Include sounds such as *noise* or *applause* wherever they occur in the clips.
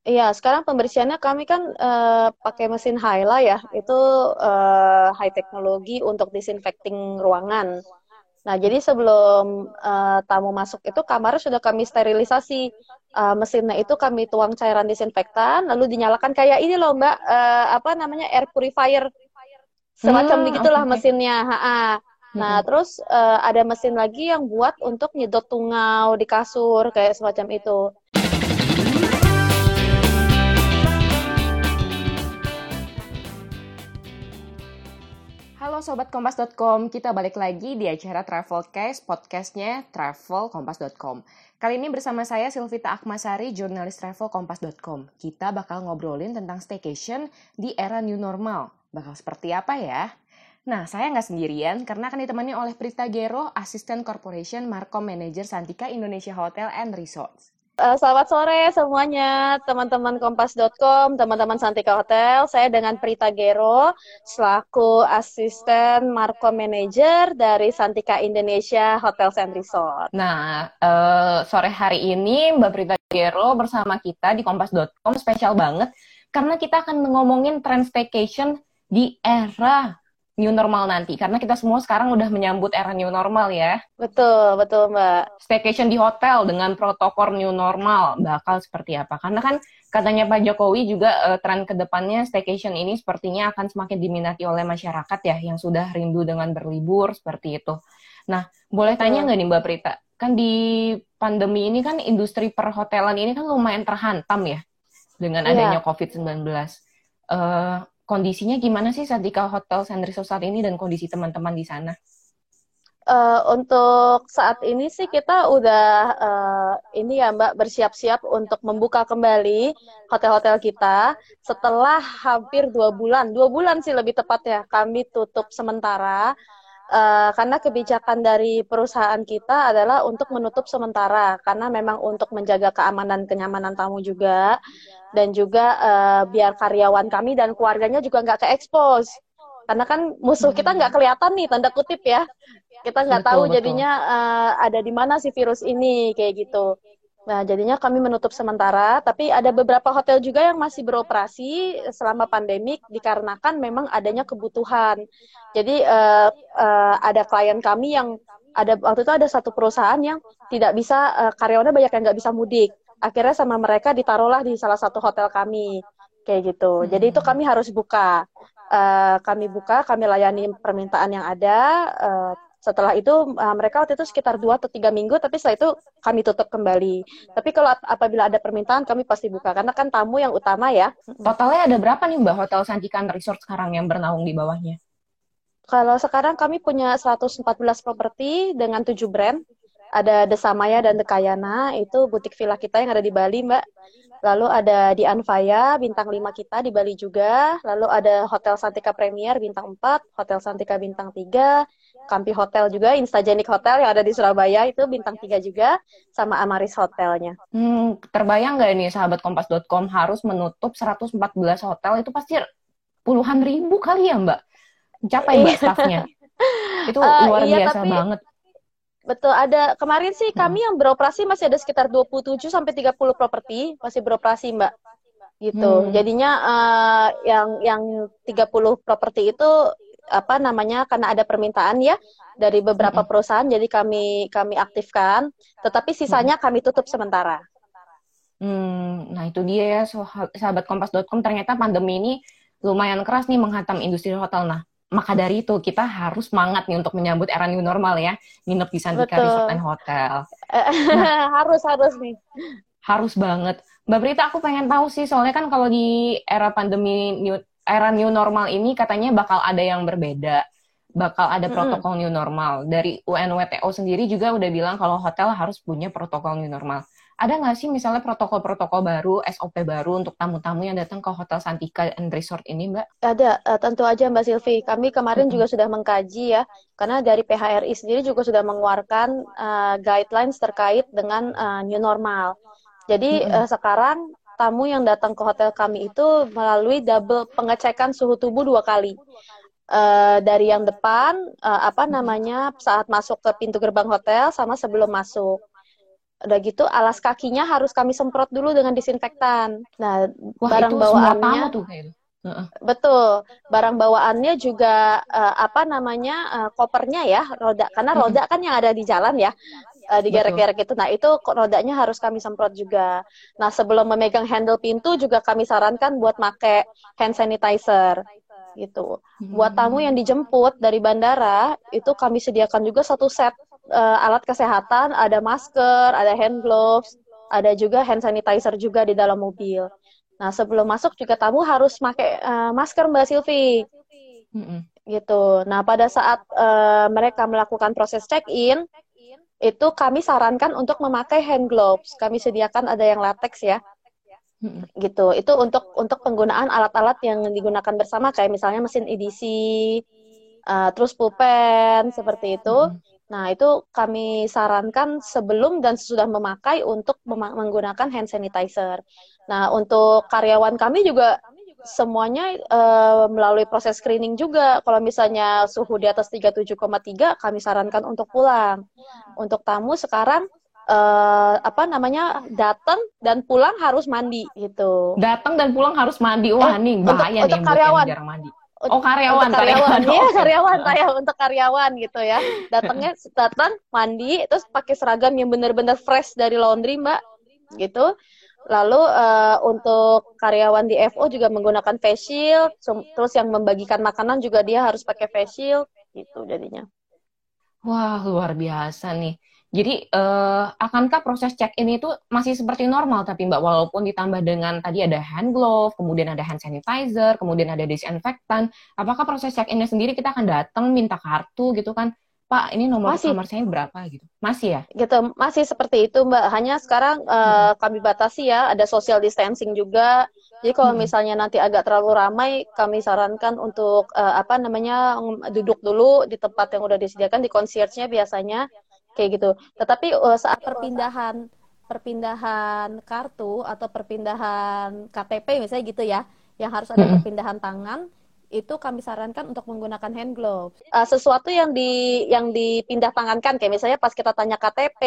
Iya, sekarang pembersihannya kami kan uh, pakai mesin Hyla ya, itu uh, high teknologi untuk disinfecting ruangan. Nah, jadi sebelum uh, tamu masuk itu kamar sudah kami sterilisasi. Uh, mesinnya itu kami tuang cairan disinfektan, lalu dinyalakan kayak ini loh Mbak, uh, apa namanya air purifier, semacam hmm, begitulah okay. mesinnya. Ha -ha. Nah, hmm. terus uh, ada mesin lagi yang buat untuk nyedot tungau di kasur kayak semacam itu. Halo Sobat Kompas.com, kita balik lagi di acara Travel Case, podcastnya travelkompas.com. Kali ini bersama saya Silvita Akmasari, jurnalis travel kompas.com. Kita bakal ngobrolin tentang staycation di era new normal. Bakal seperti apa ya? Nah, saya nggak sendirian karena akan ditemani oleh Prita Gero, Asisten Corporation Markom Manager Santika Indonesia Hotel and Resorts. Uh, selamat sore semuanya, teman-teman kompas.com, teman-teman Santika Hotel. Saya dengan Prita Gero, selaku asisten Marco Manager dari Santika Indonesia Hotel and Resort. Nah, uh, sore hari ini Mbak Prita Gero bersama kita di kompas.com spesial banget karena kita akan ngomongin trend staycation di era new normal nanti karena kita semua sekarang udah menyambut era new normal ya. Betul, betul Mbak. Staycation di hotel dengan protokol new normal bakal seperti apa? Karena kan katanya Pak Jokowi juga uh, tren ke depannya staycation ini sepertinya akan semakin diminati oleh masyarakat ya yang sudah rindu dengan berlibur seperti itu. Nah, boleh tanya nggak nih Mbak Prita? Kan di pandemi ini kan industri perhotelan ini kan lumayan terhantam ya dengan iya. adanya yeah. COVID-19. Uh, kondisinya gimana sih Sadika Hotel Resort saat ini dan kondisi teman-teman di sana? Uh, untuk saat ini sih kita udah uh, ini ya Mbak bersiap-siap untuk membuka kembali hotel-hotel kita setelah hampir dua bulan, dua bulan sih lebih tepat ya kami tutup sementara uh, karena kebijakan dari perusahaan kita adalah untuk menutup sementara karena memang untuk menjaga keamanan kenyamanan tamu juga dan juga uh, biar karyawan kami dan keluarganya juga nggak ke expose karena kan musuh kita nggak kelihatan nih tanda kutip ya. Kita nggak tahu betul. jadinya uh, ada di mana si virus ini kayak gitu Nah, jadinya kami menutup sementara, tapi ada beberapa hotel juga yang masih beroperasi selama pandemik dikarenakan memang adanya kebutuhan. Jadi uh, uh, ada klien kami yang ada waktu itu ada satu perusahaan yang tidak bisa uh, karyawannya banyak yang nggak bisa mudik. Akhirnya sama mereka ditaruhlah di salah satu hotel kami kayak gitu. Jadi itu kami harus buka. Uh, kami buka, kami layani permintaan yang ada. Uh, setelah itu uh, mereka waktu itu sekitar dua atau tiga minggu, tapi setelah itu kami tutup kembali. Tapi kalau apabila ada permintaan, kami pasti buka karena kan tamu yang utama ya. Totalnya ada berapa nih Mbak Hotel Sanjikan Resort sekarang yang bernaung di bawahnya? Kalau sekarang kami punya 114 properti dengan tujuh brand. Ada Desamaya dan Dekayana, itu butik villa kita yang ada di Bali, Mbak. Lalu ada di Anfaya, bintang 5 kita di Bali juga. Lalu ada Hotel Santika Premier, bintang 4. Hotel Santika bintang 3. Kampi Hotel juga, Instagenic Hotel yang ada di Surabaya itu bintang 3 juga, sama Amaris Hotelnya. Hmm, terbayang nggak ini sahabat kompas.com harus menutup 114 hotel, itu pasti puluhan ribu kali ya Mbak? Capai Mbak staffnya? *laughs* Itu uh, luar iya, biasa tapi... banget. Betul, ada kemarin sih kami hmm. yang beroperasi masih ada sekitar 27 sampai 30 properti masih beroperasi, Mbak. Gitu. Hmm. Jadinya uh, yang yang 30 properti itu apa namanya karena ada permintaan ya dari beberapa perusahaan jadi kami kami aktifkan tetapi sisanya kami tutup sementara. Hmm, nah itu dia ya sahabat kompas.com ternyata pandemi ini lumayan keras nih menghantam industri hotel. Nah, maka dari itu kita harus semangat nih untuk menyambut era new normal ya, nginep di Santika Resort and Hotel. Nah, *laughs* harus harus nih. Harus banget. Mbak Brita, aku pengen tahu sih soalnya kan kalau di era pandemi new, era new normal ini katanya bakal ada yang berbeda, bakal ada protokol mm -hmm. new normal. Dari UNWTO sendiri juga udah bilang kalau hotel harus punya protokol new normal. Ada nggak sih misalnya protokol-protokol baru, SOP baru untuk tamu-tamu yang datang ke Hotel Santika and Resort ini, Mbak? Ada, uh, tentu aja Mbak Silvi. Kami kemarin mm -hmm. juga sudah mengkaji ya, karena dari PHRI sendiri juga sudah mengeluarkan uh, guidelines terkait dengan uh, new normal. Jadi mm -hmm. uh, sekarang tamu yang datang ke hotel kami itu melalui double pengecekan suhu tubuh dua kali. Uh, dari yang depan uh, apa namanya saat masuk ke pintu gerbang hotel sama sebelum masuk. Udah gitu alas kakinya harus kami semprot dulu dengan disinfektan. Nah, Wah, barang itu bawaannya tuh betul. Barang bawaannya juga eh, apa namanya? eh, kopernya ya, roda karena roda kan yang ada di jalan ya. eh, digerek-gerek itu. Nah, itu rodanya harus kami semprot juga. Nah, sebelum memegang handle pintu juga kami sarankan buat make hand sanitizer gitu. Buat tamu yang dijemput dari bandara, itu kami sediakan juga satu set eh, alat kesehatan, ada masker, ada hand gloves, ada juga hand sanitizer juga di dalam mobil. Nah, sebelum masuk juga tamu harus pakai eh, masker Mbak Silvi gitu. Nah, pada saat eh, mereka melakukan proses check-in, itu kami sarankan untuk memakai hand gloves. Kami sediakan ada yang latex ya Mm-mm. gitu. Itu untuk untuk penggunaan alat-alat yang digunakan bersama kayak misalnya mesin EDC, uh, terus pulpen seperti itu. Mm-mm. Nah, itu kami sarankan sebelum dan sesudah memakai untuk mema- menggunakan hand sanitizer. Nah, untuk karyawan kami juga semuanya uh, melalui proses screening juga. Kalau misalnya suhu di atas 37,3, kami sarankan untuk pulang. Untuk tamu sekarang eh, apa namanya datang dan pulang harus mandi gitu. Datang dan pulang harus mandi. Wah, Eh, nih untuk- bahaya nih untuk buat yang karyawan. jarang mandi. Untuk- Oh, karyawan, untuk karyawan, *laughs* iya Oke. karyawan, saya untuk karyawan gitu ya. Datangnya datang mandi, terus pakai seragam yang benar-benar fresh dari laundry mbak, gitu. Lalu eh, untuk karyawan di FO juga menggunakan face shield, terus yang membagikan makanan juga dia harus pakai face shield, gitu jadinya. Wah, luar biasa nih. Jadi, eh, akankah proses check-in itu masih seperti normal, tapi Mbak, walaupun ditambah dengan tadi ada hand glove, kemudian ada hand sanitizer, kemudian ada disinfektan, apakah proses check-innya sendiri kita akan datang minta kartu gitu kan? Pak, ini nomor Masih. kamar saya berapa gitu? Masih ya? gitu masih seperti itu mbak hanya sekarang eh, kami batasi ya ada social distancing juga jadi kalau Mm-mm. misalnya nanti agak terlalu ramai kami sarankan untuk eh, apa namanya duduk dulu di tempat yang udah disediakan di concierge-nya biasanya kayak gitu. Tetapi eh, saat perpindahan perpindahan kartu atau perpindahan KTP misalnya gitu ya yang harus ada perpindahan tangan itu kami sarankan untuk menggunakan hand gloves. Eh, sesuatu yang di yang dipindah tangankan kayak misalnya pas kita tanya KTP,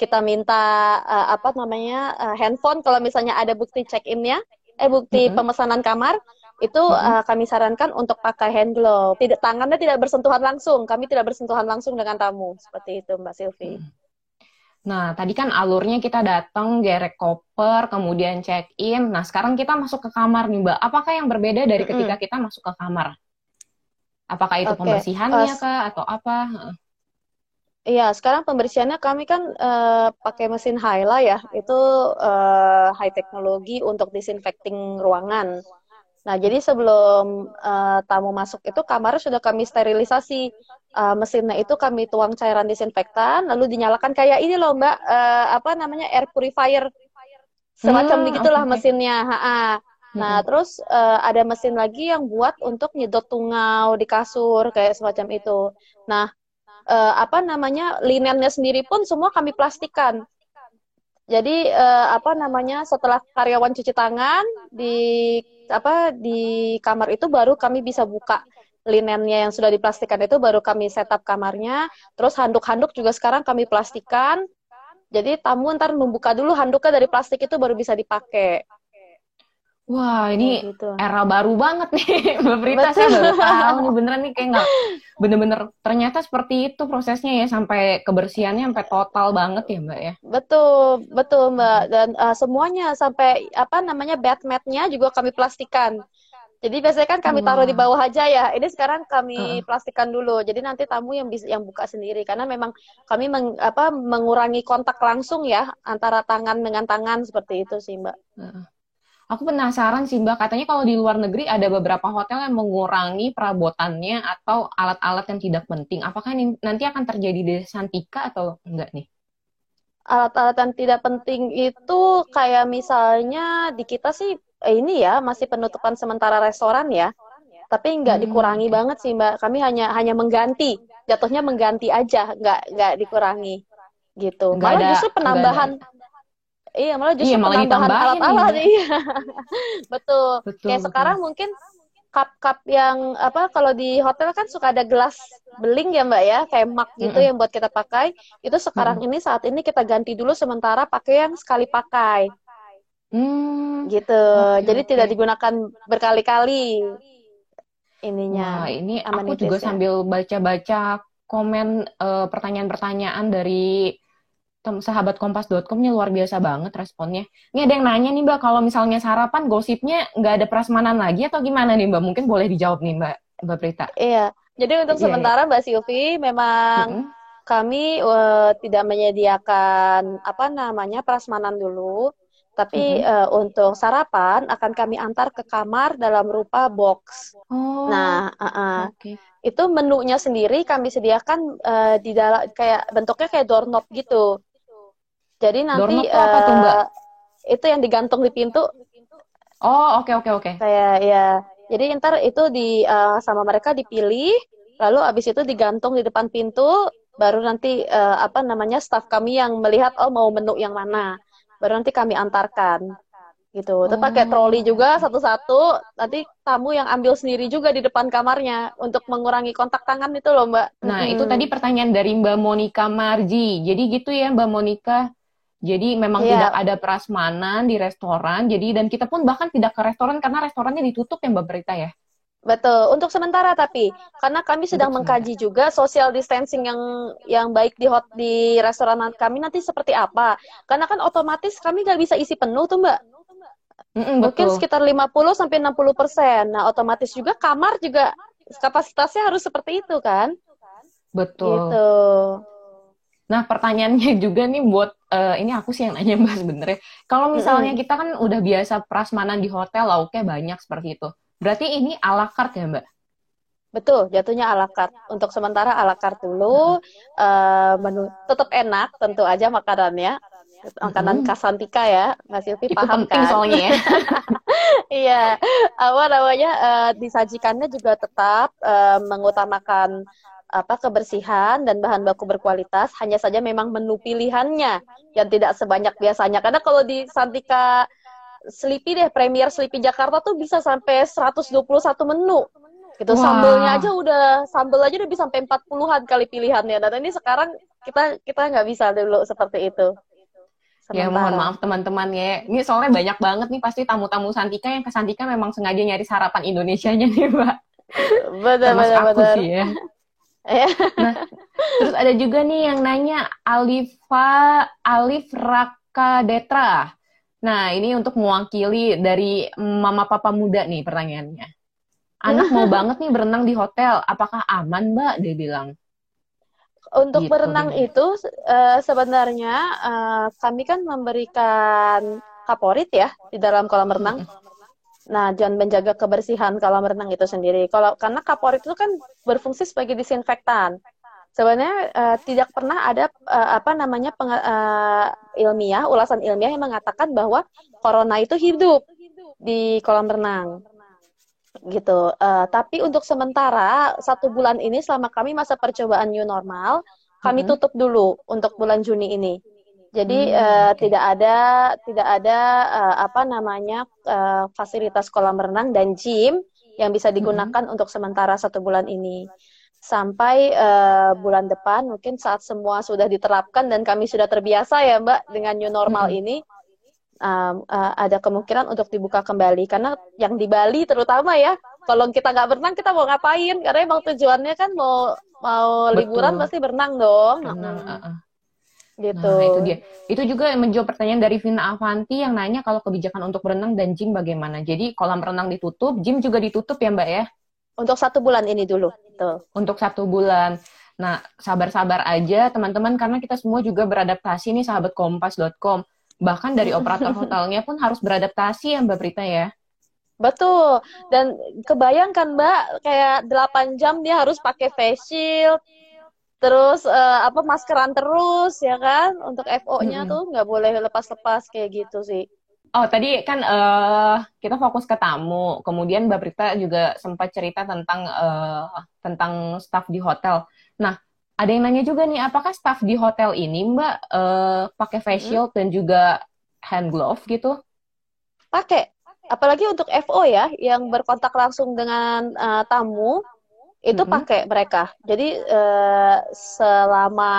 kita minta eh, apa namanya eh, handphone kalau misalnya ada bukti check-in-nya, eh bukti pemesanan kamar itu eh, kami sarankan untuk pakai hand glove. Tidak tangannya tidak bersentuhan langsung. Kami tidak bersentuhan langsung dengan tamu. Seperti itu Mbak Silvi. Nah, tadi kan alurnya kita datang, gerek koper, kemudian check-in. Nah, sekarang kita masuk ke kamar nih, Mbak. Apakah yang berbeda dari ketika kita masuk ke kamar? Apakah itu Oke, pembersihannya kah atau apa? Iya, sekarang pembersihannya kami kan eh, pakai mesin Hyla ya. Itu eh, high teknologi untuk disinfecting ruangan. Nah, jadi sebelum eh, tamu masuk itu kamarnya sudah kami sterilisasi. Eh, mesinnya itu kami tuang cairan disinfektan, lalu dinyalakan kayak ini loh Mbak, eh, apa namanya air purifier, semacam Hmm, begitulah oke. mesinnya. Ha-ha. Nah, Mm-mm. terus eh, ada mesin lagi yang buat untuk nyedot tungau di kasur kayak semacam itu. Nah, eh, apa namanya linennya sendiri pun semua kami plastikan. Jadi eh, apa namanya setelah karyawan cuci tangan di apa di kamar itu baru kami bisa buka linennya yang sudah diplastikan itu baru kami setup kamarnya. Terus handuk-handuk juga sekarang kami plastikan. Jadi tamu ntar membuka dulu handuknya dari plastik itu baru bisa dipakai. Wah, ini Kayak gitu. era baru banget nih, *laughs* Mbak Prita. Saya baru tahu nih, beneran nih kayak nggak bener-bener ternyata seperti itu prosesnya ya sampai kebersihannya sampai total banget ya, Mbak ya. Betul, betul Mbak. Dan eh, semuanya sampai apa namanya bed mat-nya juga kami plastikan. Jadi biasanya kan kami taruh di Wah. bawah aja ya. Ini sekarang kami plastikan dulu. Jadi nanti tamu yang bisa yang buka sendiri karena memang kami meng- apa mengurangi kontak langsung ya antara tangan dengan tangan seperti itu sih Mbak. Aku penasaran sih Mbak, katanya kalau di luar negeri ada beberapa hotel yang mengurangi perabotannya atau alat-alat yang tidak penting. Apakah ini nanti akan terjadi di Santika atau enggak nih? Alat-alat yang tidak penting itu kayak misalnya di kita sih eh, ini ya masih penutupan sementara restoran ya. Tapi nggak Hmm, dikurangi oke. banget sih Mbak. Kami hanya hanya mengganti, jatuhnya mengganti aja, nggak nggak dikurangi gitu. Nggak Malah ada, justru nggak ada. Iya malah justru Iya, malah penambahan alat-alat, iya. *laughs* Betul. Betul, Kayak betul. sekarang mungkin cup-cup yang apa kalau di hotel kan suka ada gelas beling ya Mbak ya, kayak mug gitu mm -mm. yang buat kita pakai. Itu sekarang mm -mm. ini saat ini kita ganti dulu sementara pakai yang sekali pakai. Hmm. Gitu. Okay, Jadi okay. tidak digunakan berkali-kali ininya. Wah, ini aku juga sambil baca-baca komen uh, pertanyaan-pertanyaan dari sahabat kompas.com ini luar biasa banget responnya. Ini ada yang nanya nih Mbak, kalau misalnya sarapan gosipnya nggak ada prasmanan lagi atau gimana nih Mbak? Mungkin boleh dijawab nih Mbak, Mbak Prita. Iya, jadi untuk yeah. sementara Mbak Silvi memang mm -hmm. kami uh, tidak menyediakan apa namanya prasmanan dulu, tapi mm -hmm. uh, untuk sarapan akan kami antar ke kamar dalam rupa box. Oh. Nah, uh -uh. Okay. itu menunya sendiri kami sediakan uh, di dalam kayak bentuknya kayak doorknob gitu. Jadi nanti apa tuh, Mbak? Eh, itu yang digantung di pintu. Oh, oke okay, oke okay, oke. Okay. Kayak ya. Jadi ntar itu di uh, sama mereka dipilih, lalu abis itu digantung di depan pintu, baru nanti uh, apa namanya staff kami yang melihat oh mau menu yang mana, baru nanti kami antarkan gitu. Terus oh. pakai troli juga satu-satu. Nanti tamu yang ambil sendiri juga di depan kamarnya untuk mengurangi kontak tangan itu loh Mbak. Nah hmm. itu tadi pertanyaan dari Mbak Monica Marji. Jadi gitu ya Mbak Monica. Jadi memang yeah. tidak ada prasmanan di restoran. Jadi dan kita pun bahkan tidak ke restoran karena restorannya ditutup ya Mbak Berita ya. Betul. Untuk sementara tapi karena kami sedang Untuk mengkaji sementara. juga social distancing yang yang baik di hot di restoran kami nanti seperti apa. Karena kan otomatis kami nggak bisa isi penuh tuh Mbak. Mm-mm, Mungkin sekitar 50 sampai 60 persen. Nah otomatis juga kamar juga kapasitasnya harus seperti itu kan. Betul. Gitu. Nah, pertanyaannya *laughs* juga nih buat uh, ini aku sih yang nanya Mbak sebenarnya. Kalau misalnya mm -hmm. kita kan udah biasa prasmanan di hotel, lauknya banyak seperti itu. Berarti ini ala carte ya, Mbak? Betul, jatuhnya ala carte. Untuk sementara ala carte dulu, uh, menu tetap enak tentu aja makanannya. Makanan hmm. Kasantika ya, Mbak Silvi paham penting kan? soalnya ya. *laughs* iya, apa namanya uh, disajikannya juga tetap uh, mengutamakan apa kebersihan dan bahan baku berkualitas hanya saja memang menu pilihannya yang tidak sebanyak biasanya karena kalau di Santika Sleepy deh Premier Sleepy Jakarta tuh bisa sampai 121 menu gitu wow. sambelnya aja udah sambel aja udah bisa sampai 40-an kali pilihannya dan ini sekarang kita kita nggak bisa dulu seperti itu Sementara. Ya mohon maaf teman-teman ya. Ini soalnya banyak banget nih pasti tamu-tamu Santika yang ke Santika memang sengaja nyari sarapan Indonesianya nih, Mbak. Betul, betul, betul. Sih, ya. *laughs* Nah, terus ada juga nih yang nanya Alifa Alif Raka Detra. Nah, ini untuk mewakili dari mama papa muda nih pertanyaannya. Anak mau *laughs* banget nih berenang di hotel, apakah aman, Mbak? Dia bilang. Untuk gitu, berenang dia. itu uh, sebenarnya uh, kami kan memberikan kaporit ya di dalam kolam renang. Nah, jangan menjaga kebersihan kolam renang itu sendiri. Kalau karena kaporit itu kan berfungsi sebagai disinfektan. Sebenarnya uh, tidak pernah ada uh, apa namanya peng, uh, ilmiah, ulasan ilmiah yang mengatakan bahwa corona itu hidup di kolam renang gitu. Uh, tapi untuk sementara satu bulan ini selama kami masa percobaan new normal, kami mm -hmm. tutup dulu untuk bulan Juni ini. Jadi hmm, uh, okay. tidak ada tidak ada uh, apa namanya uh, fasilitas kolam renang dan gym yang bisa digunakan hmm. untuk sementara satu bulan ini sampai uh, bulan depan mungkin saat semua sudah diterapkan dan kami sudah terbiasa ya Mbak dengan new normal hmm. ini um, uh, ada kemungkinan untuk dibuka kembali karena yang di Bali terutama ya kalau kita nggak berenang kita mau ngapain karena emang tujuannya kan mau mau Betul. liburan pasti berenang dong. Berenang, uh -uh. Gitu. Nah, itu dia. Itu juga menjawab pertanyaan dari Vina Avanti yang nanya kalau kebijakan untuk berenang dan gym bagaimana. Jadi kolam renang ditutup, gym juga ditutup ya Mbak ya? Untuk satu bulan ini dulu. Tuh. Untuk satu bulan. Nah, sabar-sabar aja teman-teman karena kita semua juga beradaptasi nih sahabat kompas.com. Bahkan dari *laughs* operator hotelnya pun harus beradaptasi ya Mbak Prita ya. Betul. Dan kebayangkan Mbak kayak 8 jam dia harus pakai face shield, terus uh, apa maskeran terus ya kan untuk FO-nya hmm. tuh nggak boleh lepas-lepas kayak gitu sih. Oh tadi kan uh, kita fokus ke tamu, kemudian Mbak Brita juga sempat cerita tentang uh, tentang staff di hotel. Nah ada yang nanya juga nih, apakah staff di hotel ini Mbak uh, pakai face shield hmm. dan juga hand glove gitu? Pakai, apalagi untuk FO ya yang berkontak langsung dengan uh, tamu itu mm -hmm. pakai mereka. Jadi uh, selama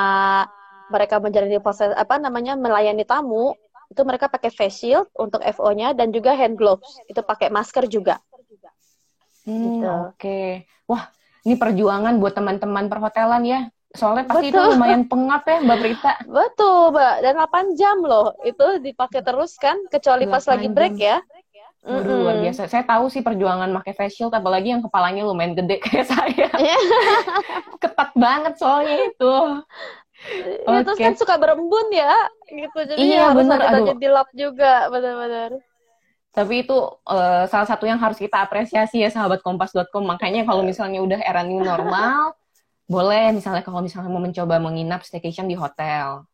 mereka menjalani proses apa namanya melayani tamu itu mereka pakai face shield untuk FO-nya dan juga hand gloves. Itu pakai masker juga. Hmm, gitu. Oke. Okay. Wah, ini perjuangan buat teman-teman perhotelan ya. Soalnya pasti Betul. itu lumayan pengap ya Mbak Prita. Betul, Mbak. Dan 8 jam loh. Itu dipakai terus kan, kecuali pas lagi break jam. ya. Mm -hmm. luar biasa. Saya tahu sih perjuangan pakai face shield, apalagi yang kepalanya lumayan gede *laughs* kayak saya. Iya. *laughs* Ketat banget soalnya itu. Okay. Itu kan suka berembun ya, gitu. Jadi iya, harus bener. ada dilap juga, benar-benar. Tapi itu uh, salah satu yang harus kita apresiasi ya sahabat kompas.com. Makanya kalau misalnya udah era new normal, boleh misalnya kalau misalnya mau mencoba menginap staycation di hotel.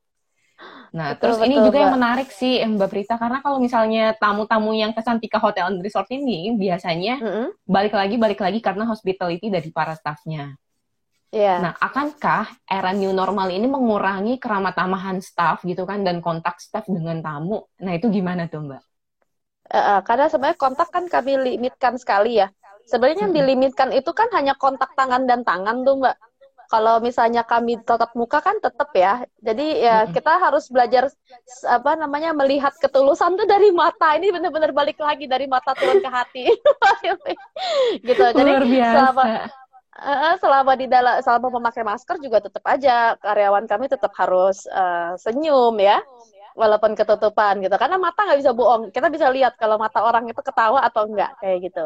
Nah, betul, terus betul, ini juga Mbak. yang menarik sih Mbak Prita karena kalau misalnya tamu-tamu yang ke Santika Hotel and Resort ini biasanya mm -hmm. balik lagi balik lagi karena hospitality dari para staffnya. Yeah. Nah, akankah era new normal ini mengurangi keramat tamahan staff gitu kan dan kontak staff dengan tamu? Nah, itu gimana tuh, Mbak? Uh, karena sebenarnya kontak kan kami limitkan sekali ya. Sebenarnya yang dilimitkan itu kan hanya kontak tangan dan tangan tuh mbak. Kalau misalnya kami tatap muka kan tetap ya. Jadi ya kita harus belajar apa namanya melihat ketulusan tuh dari mata. Ini benar-benar balik lagi dari mata turun ke hati. *laughs* gitu. Jadi Luar biasa. selama uh, selama di dalam selama memakai masker juga tetap aja karyawan kami tetap harus uh, senyum ya walaupun ketutupan gitu karena mata nggak bisa bohong kita bisa lihat kalau mata orang itu ketawa atau enggak kayak gitu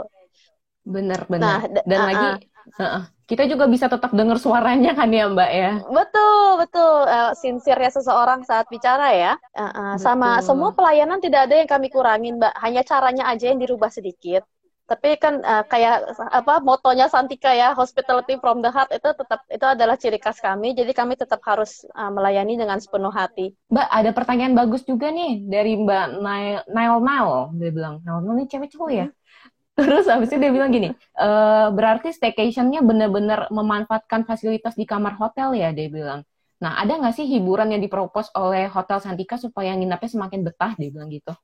bener bener nah, dan uh -uh. lagi uh kita juga bisa tetap dengar suaranya kan ya mbak ya? Betul betul. Uh, sincere seseorang saat bicara ya. Uh -uh. sama semua pelayanan tidak ada yang kami kurangin mbak. Hanya caranya aja yang dirubah sedikit. Tapi kan uh, kayak apa motonya Santika ya hospitality from the heart itu tetap itu adalah ciri khas kami. Jadi kami tetap harus uh, melayani dengan sepenuh hati. Mbak ada pertanyaan bagus juga nih dari Mbak Nail Nail dia bilang. Nail Nail ini cewek cowok ya? Hmm. Terus habis itu dia bilang gini e, berarti staycationnya benar-benar memanfaatkan fasilitas di kamar hotel ya dia bilang nah ada nggak sih hiburan yang dipropos oleh hotel Santika supaya nginapnya semakin betah dia bilang gitu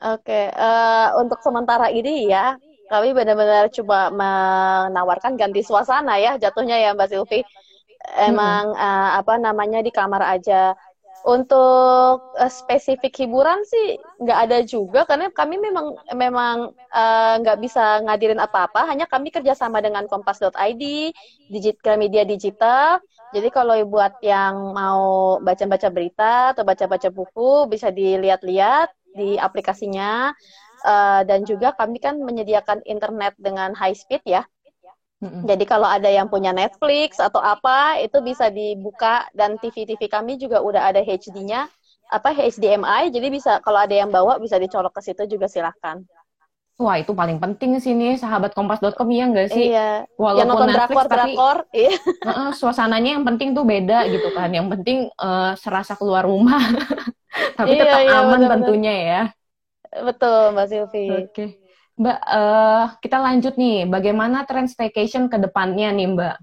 Oke, okay. uh, eh, untuk sementara ini ya, kami benar-benar coba menawarkan ganti suasana ya, jatuhnya ya Mbak Silvi. Emang hmm. uh, apa namanya di kamar aja. Untuk uh, spesifik hiburan sih nggak ada juga karena kami memang memang nggak uh, bisa ngadirin apa-apa. Hanya kami kerjasama dengan Kompas.id, digital media digital. Jadi kalau buat yang mau baca-baca berita atau baca-baca buku bisa dilihat-lihat di aplikasinya uh, dan juga kami kan menyediakan internet dengan high speed ya. Mm-hmm. Jadi kalau ada yang punya Netflix atau apa itu bisa dibuka dan TV-TV kami juga udah ada HD-nya apa HDMI jadi bisa kalau ada yang bawa bisa dicolok ke situ juga silahkan. Wah itu paling penting sih nih sahabat kompas.com ya enggak sih? Iya. Walaupun yang nonton Netflix drakor, tapi drakor, iya. *laughs* uh, suasananya yang penting tuh beda gitu kan. Yang penting uh, serasa keluar rumah. *laughs* tapi iya, tetap iya, aman bener, tentunya ya. Betul Mbak Silvi. Oke. Okay. Mbak, uh, kita lanjut nih. Bagaimana trend staycation ke depannya nih Mbak?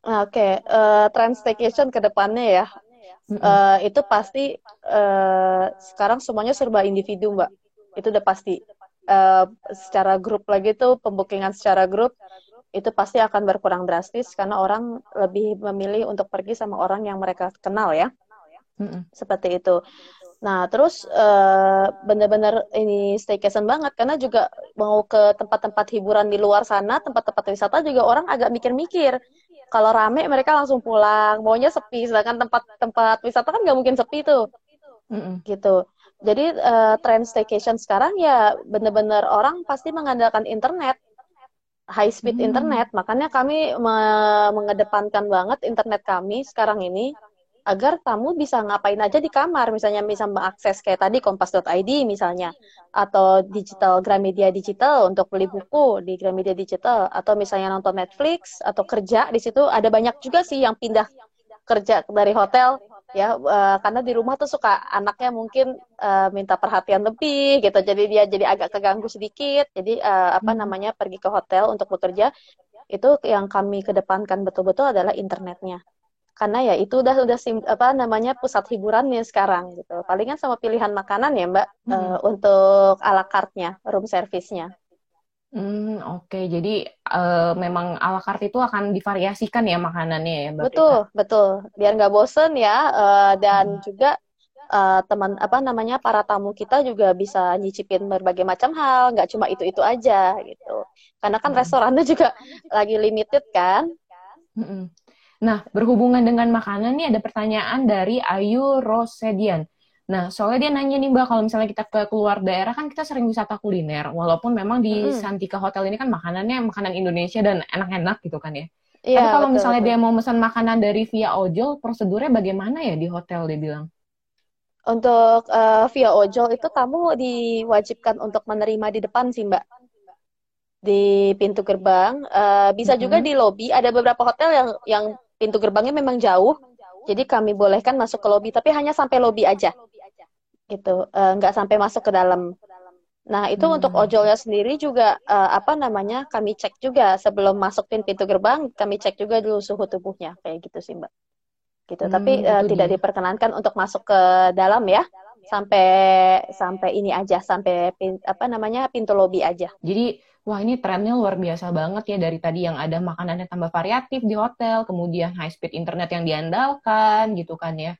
Oke, okay. uh, trend staycation ke depannya ya. Mm -hmm. uh, itu pasti uh, sekarang semuanya serba individu Mbak. Itu udah pasti uh, secara grup lagi tuh pembukingan secara grup itu pasti akan berkurang drastis karena orang lebih memilih untuk pergi sama orang yang mereka kenal ya. Mm-mm. Seperti itu. Nah, terus uh, benar-benar ini staycation banget karena juga mau ke tempat-tempat hiburan di luar sana, tempat-tempat wisata juga orang agak mikir-mikir. Kalau rame mereka langsung pulang, maunya sepi. Sedangkan tempat-tempat wisata kan nggak mungkin sepi tuh. Mm-mm. Gitu. Jadi uh, trend staycation sekarang ya benar-benar orang pasti mengandalkan internet, high speed hmm. internet. Makanya kami me- mengedepankan banget internet kami sekarang ini agar tamu bisa ngapain aja di kamar, misalnya bisa mengakses kayak tadi kompas.id misalnya, atau digital Gramedia Digital untuk beli buku di Gramedia Digital, atau misalnya nonton Netflix atau kerja di situ ada banyak juga sih yang pindah kerja dari hotel ya uh, karena di rumah tuh suka anaknya mungkin uh, minta perhatian lebih gitu. Jadi dia jadi agak keganggu sedikit. Jadi uh, apa hmm. namanya pergi ke hotel untuk bekerja. Itu yang kami kedepankan betul-betul adalah internetnya karena ya itu udah udah sim, apa namanya pusat hiburannya sekarang gitu. Palingan sama pilihan makanan ya Mbak hmm. uh, untuk ala carte-nya, room service-nya. Hmm, oke. Okay. Jadi uh, memang ala carte itu akan divariasikan ya makanannya ya, Mbak Betul, Prita? betul. Biar nggak bosen ya uh, dan hmm. juga uh, teman apa namanya para tamu kita juga bisa nyicipin berbagai macam hal, nggak cuma itu-itu aja gitu. Karena kan hmm. restorannya juga lagi limited kan. Hmm. Nah, berhubungan dengan makanan nih ada pertanyaan dari Ayu Rosedian. Nah, soalnya dia nanya nih Mbak, kalau misalnya kita ke keluar daerah kan kita sering wisata kuliner, walaupun memang di mm. Santika Hotel ini kan makanannya makanan Indonesia dan enak-enak gitu kan ya. Iya, Tapi kalau betul, misalnya betul. dia mau pesan makanan dari via ojol, prosedurnya bagaimana ya di hotel dia bilang? Untuk uh, via ojol itu tamu diwajibkan untuk menerima di depan sih Mbak di pintu gerbang. Uh, bisa mm -hmm. juga di lobi. Ada beberapa hotel yang yang pintu gerbangnya memang jauh, jadi kami bolehkan masuk ke lobi, tapi hanya sampai lobi aja, gitu, uh, nggak sampai masuk ke dalam. Nah itu hmm. untuk ojolnya sendiri juga uh, apa namanya kami cek juga sebelum masuk pintu gerbang, kami cek juga dulu suhu tubuhnya kayak gitu sih mbak. Gitu. Hmm, tapi uh, tidak diperkenankan untuk masuk ke dalam ya sampai sampai ini aja sampai pin, apa namanya pintu lobi aja. Jadi wah ini trennya luar biasa banget ya dari tadi yang ada makanannya tambah variatif di hotel, kemudian high speed internet yang diandalkan gitu kan ya,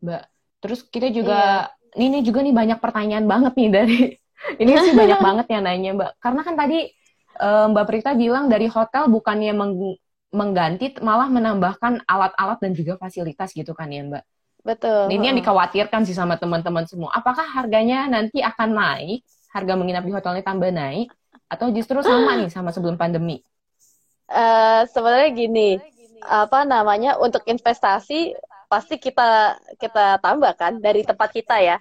Mbak. Terus kita juga iya. ini juga nih banyak pertanyaan banget nih dari *laughs* ini sih banyak banget yang nanya Mbak. Karena kan tadi uh, Mbak Prita bilang dari hotel bukannya meng mengganti malah menambahkan alat-alat dan juga fasilitas gitu kan ya Mbak. Betul. Ini yang dikhawatirkan sih sama teman-teman semua. Apakah harganya nanti akan naik? Harga menginap di hotelnya tambah naik? Atau justru sama nih sama sebelum pandemi? Uh, sebenarnya gini, apa namanya untuk investasi pasti kita kita tambahkan dari tempat kita ya.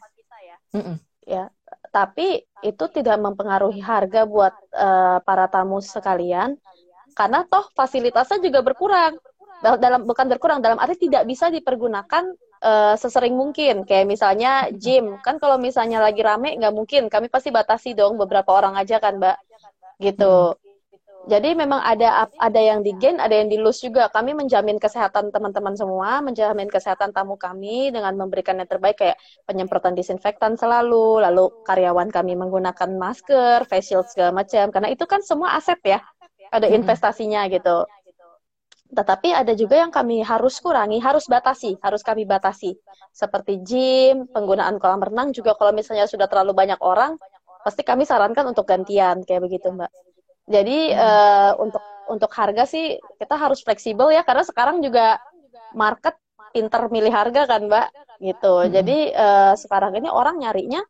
Mm -mm. Ya, tapi itu tidak mempengaruhi harga buat uh, para tamu sekalian. Karena toh fasilitasnya juga berkurang. Dalam bukan berkurang dalam arti tidak bisa dipergunakan uh, sesering mungkin. Kayak misalnya gym. Kan kalau misalnya lagi rame nggak mungkin. Kami pasti batasi dong beberapa orang aja kan mbak gitu. Hmm. Jadi memang ada ada yang di gain, ada yang di lose juga. Kami menjamin kesehatan teman-teman semua, menjamin kesehatan tamu kami dengan memberikan yang terbaik kayak penyemprotan disinfektan selalu, lalu karyawan kami menggunakan masker, face shield segala macam. Karena itu kan semua aset ya, ada hmm. investasinya gitu. Tetapi ada juga yang kami harus kurangi, harus batasi, harus kami batasi. Seperti gym, penggunaan kolam renang juga kalau misalnya sudah terlalu banyak orang, pasti kami sarankan untuk gantian kayak begitu mbak jadi hmm. uh, untuk untuk harga sih kita harus fleksibel ya karena sekarang juga market pinter milih harga kan mbak gitu hmm. jadi uh, sekarang ini orang nyarinya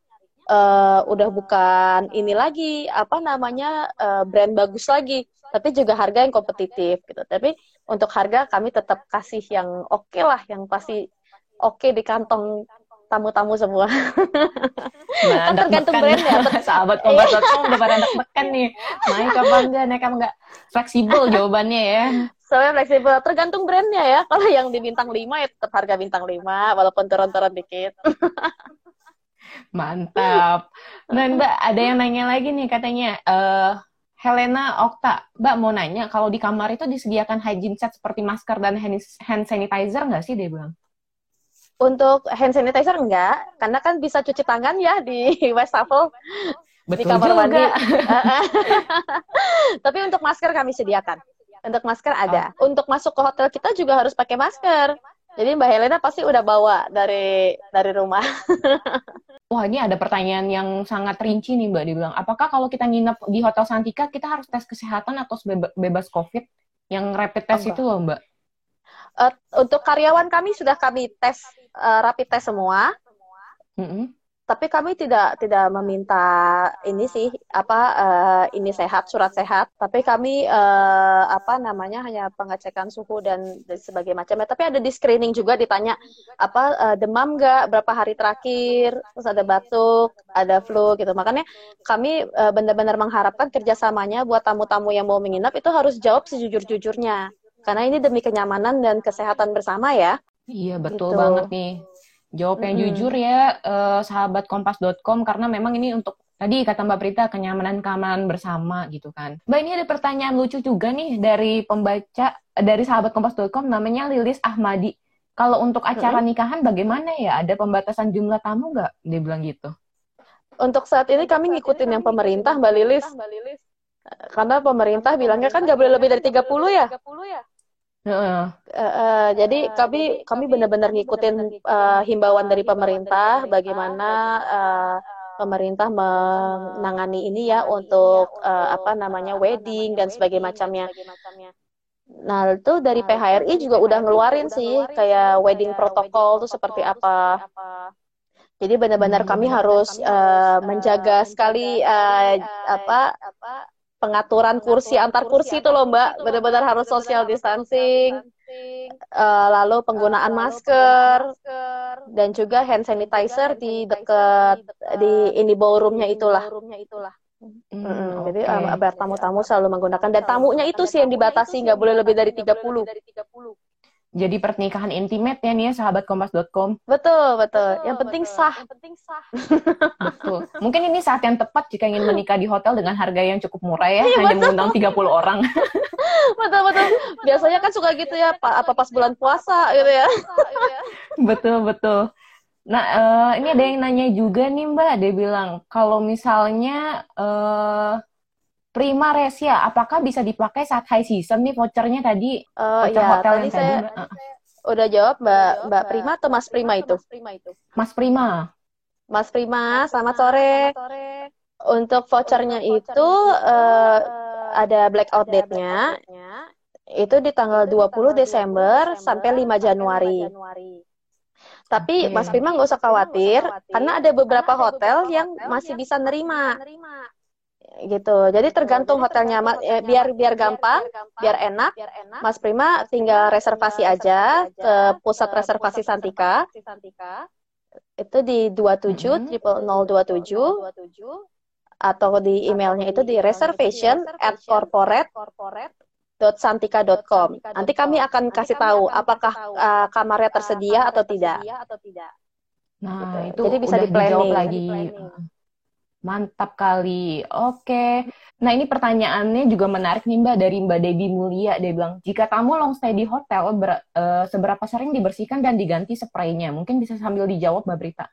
uh, udah bukan ini lagi apa namanya uh, brand bagus lagi tapi juga harga yang kompetitif gitu tapi untuk harga kami tetap kasih yang oke okay lah yang pasti oke okay di kantong tamu-tamu semua. Nah, kan tergantung brand ya. *laughs* Sahabat kompas.com udah pada anak tekan nih. Naik apa enggak, naik apa enggak. Fleksibel jawabannya ya. Soalnya fleksibel. Tergantung brandnya ya. Kalau yang di bintang 5 ya tetap harga bintang 5, walaupun turun-turun dikit. *laughs* Mantap. Nah, Mbak, ada yang nanya lagi nih katanya. Uh, Helena Okta, Mbak mau nanya, kalau di kamar itu disediakan hygiene set seperti masker dan hand sanitizer nggak sih, dia bilang? Untuk hand sanitizer enggak, karena kan bisa cuci tangan ya di *laughs* wastafel di kamar juga. mandi. *laughs* Tapi untuk masker kami sediakan. Untuk masker ada. Oh. Untuk masuk ke hotel kita juga harus pakai masker. Jadi Mbak Helena pasti udah bawa dari dari rumah. *laughs* Wah ini ada pertanyaan yang sangat rinci nih Mbak dibilang. Apakah kalau kita nginep di Hotel Santika kita harus tes kesehatan atau bebas COVID? Yang rapid test itu loh Mbak. Uh, untuk karyawan kami sudah kami tes uh, rapid test semua. Mm -hmm. Tapi kami tidak tidak meminta ini sih apa uh, ini sehat surat sehat. Tapi kami uh, apa namanya hanya pengecekan suhu dan, dan sebagainya macamnya. Tapi ada di screening juga ditanya apa uh, demam nggak berapa hari terakhir, terus ada batuk, ada flu gitu. Makanya kami uh, benar-benar mengharapkan kerjasamanya buat tamu-tamu yang mau menginap itu harus jawab sejujur-jujurnya. Karena ini demi kenyamanan dan kesehatan bersama ya. Iya betul gitu. banget nih. Jawab yang hmm. jujur ya eh, sahabat kompas.com karena memang ini untuk tadi kata Mbak Prita kenyamanan keamanan bersama gitu kan. Mbak ini ada pertanyaan lucu juga nih dari pembaca dari sahabat kompas.com namanya Lilis Ahmadi. Kalau untuk acara nikahan bagaimana ya? Ada pembatasan jumlah tamu nggak? Dia bilang gitu. Untuk saat ini kami ngikutin yang pemerintah, Mbak Lilis. Karena pemerintah bilangnya kan nggak boleh lebih dari 30 ya. Uh, uh, jadi kami kami benar-benar ngikutin uh, himbauan dari pemerintah bagaimana uh, pemerintah menangani ini ya untuk uh, apa namanya wedding dan sebagainya macamnya. Nah, itu dari PHRI juga udah ngeluarin sih kayak wedding protokol tuh seperti apa. Jadi benar-benar kami harus uh, menjaga sekali uh, apa pengaturan kursi antar kursi itu loh Mbak, benar-benar harus social distancing, uh, lalu penggunaan masker dan juga hand sanitizer di dekat di ini ballroomnya itulah. Hmm, hmm, jadi okay. biar tamu-tamu selalu menggunakan dan tamunya itu sih yang dibatasi nggak boleh lebih dari 30 jadi pernikahan intimate ya nih ya sahabat kompas.com. Betul, betul. Yang penting sah. Yang penting sah. *laughs* betul. Mungkin ini saat yang tepat jika ingin menikah di hotel dengan harga yang cukup murah ya, iya, hanya betul. mengundang 30 orang. *laughs* betul, betul. Biasanya kan suka gitu ya, apa pas bulan puasa gitu ya. *laughs* betul, betul. Nah, uh, ini ada yang nanya juga nih Mbak, dia bilang kalau misalnya uh, Prima Resia, apakah bisa dipakai saat high season nih vouchernya tadi? Uh, voucher ya, hotel tadi yang saya tadi, uh. udah jawab Mbak Mbak Prima atau Mas Prima itu? Mas Prima. Mas Prima, selamat sore. Untuk vouchernya itu uh, ada blackout date-nya. Itu di tanggal 20 Desember sampai 5 Januari. Tapi Mas Prima nggak usah khawatir, karena ada beberapa hotel yang masih bisa nerima gitu. Jadi tergantung hotelnya, eh, biar biar gampang, biar enak. Mas Prima tinggal reservasi aja ke pusat reservasi Santika. Itu di 27 triple 027 atau di emailnya itu di reservation at corporate santika.com. Nanti kami akan kasih tahu apakah uh, kamarnya tersedia atau tidak. Nah, gitu. itu Jadi bisa di planning. lagi. Mantap kali. Oke. Nah, ini pertanyaannya juga menarik nih Mbak dari Mbak Debbie Mulia. Dia bilang, jika tamu long stay di hotel, ber, uh, seberapa sering dibersihkan dan diganti spraynya? Mungkin bisa sambil dijawab Mbak Brita.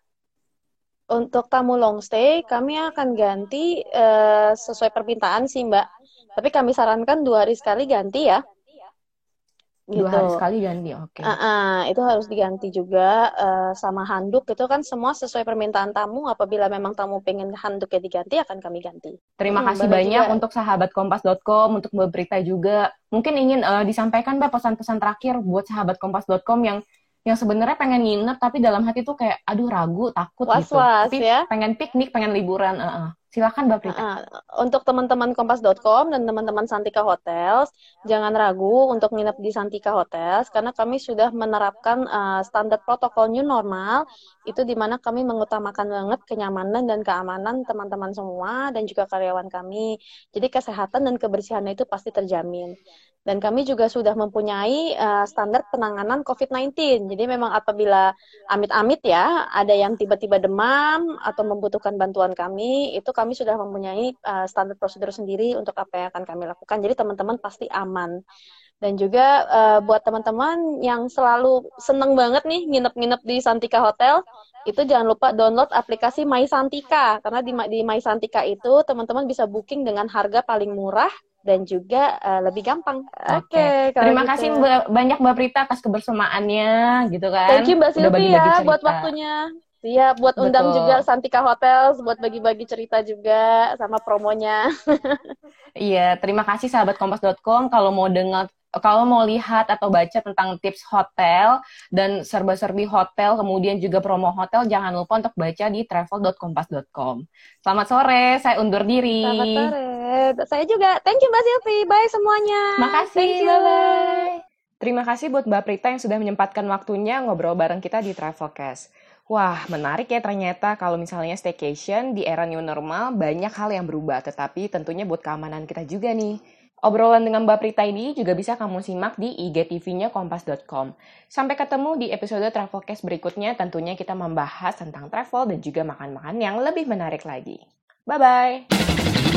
Untuk tamu long stay, kami akan ganti uh, sesuai permintaan sih Mbak. Tapi kami sarankan dua hari sekali ganti ya gitu. Dua hari sekali ganti, oke. Okay. Uh, uh, itu harus diganti juga uh, sama handuk itu kan semua sesuai permintaan tamu. Apabila memang tamu pengen handuknya diganti, akan kami ganti. Terima hmm, kasih banyak juga. untuk sahabat kompas.com, untuk Berita juga. Mungkin ingin uh, disampaikan Mbak pesan-pesan terakhir buat sahabat kompas.com yang yang sebenarnya pengen nginep tapi dalam hati tuh kayak aduh ragu takut was gitu tapi ya? pengen piknik pengen liburan uh -uh. Silakan Mbak Prita. Untuk teman-teman kompas.com dan teman-teman Santika Hotels, jangan ragu untuk nginep di Santika Hotels karena kami sudah menerapkan uh, standar protokol new normal itu di mana kami mengutamakan banget kenyamanan dan keamanan teman-teman semua dan juga karyawan kami. Jadi kesehatan dan kebersihannya itu pasti terjamin. Dan kami juga sudah mempunyai uh, standar penanganan COVID-19. Jadi memang apabila amit-amit ya, ada yang tiba-tiba demam atau membutuhkan bantuan kami, itu kami sudah mempunyai uh, standar prosedur sendiri untuk apa yang akan kami lakukan. Jadi teman-teman pasti aman. Dan juga uh, buat teman-teman yang selalu seneng banget nih nginep-nginep di Santika Hotel, itu jangan lupa download aplikasi My Santika. Karena di, di My Santika itu teman-teman bisa booking dengan harga paling murah dan juga uh, lebih gampang. Oke. Okay. Terima gitu. kasih Mbak, banyak Mbak Prita atas kebersamaannya gitu kan. Thank you Mbak Silvi ya buat waktunya. Iya, buat undang Betul. juga Santika Hotel buat bagi-bagi cerita juga sama promonya. *laughs* iya, terima kasih sahabat kompas.com kalau mau dengar kalau mau lihat atau baca tentang tips hotel dan serba-serbi hotel, kemudian juga promo hotel, jangan lupa untuk baca di travel.kompas.com. Selamat sore, saya undur diri. Selamat sore, saya juga. Thank you Mbak Silvi, bye semuanya. Makasih, bye-bye. Terima kasih buat Mbak Prita yang sudah menyempatkan waktunya ngobrol bareng kita di Travelcast. Wah, menarik ya ternyata kalau misalnya staycation di era new normal banyak hal yang berubah, tetapi tentunya buat keamanan kita juga nih. Obrolan dengan Mbak Prita ini juga bisa kamu simak di IGTV-nya kompas.com. Sampai ketemu di episode Travelcast berikutnya, tentunya kita membahas tentang travel dan juga makan-makan yang lebih menarik lagi. Bye-bye!